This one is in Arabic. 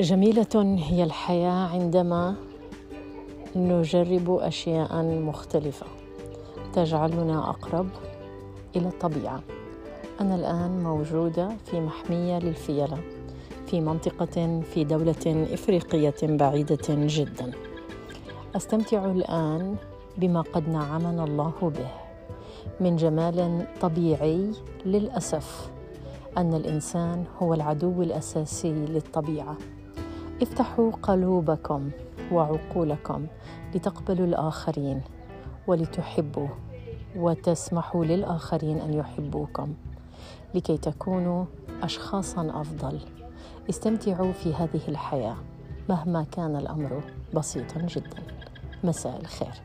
جميلة هي الحياة عندما نجرب أشياء مختلفة تجعلنا أقرب إلى الطبيعة. أنا الآن موجودة في محمية للفيلة في منطقة في دولة إفريقية بعيدة جدا. أستمتع الآن بما قد نعمنا الله به من جمال طبيعي للأسف أن الإنسان هو العدو الأساسي للطبيعة افتحوا قلوبكم وعقولكم لتقبلوا الآخرين ولتحبوا وتسمحوا للآخرين أن يحبوكم لكي تكونوا اشخاصا أفضل. استمتعوا في هذه الحياة مهما كان الأمر بسيطا جدا. مساء الخير.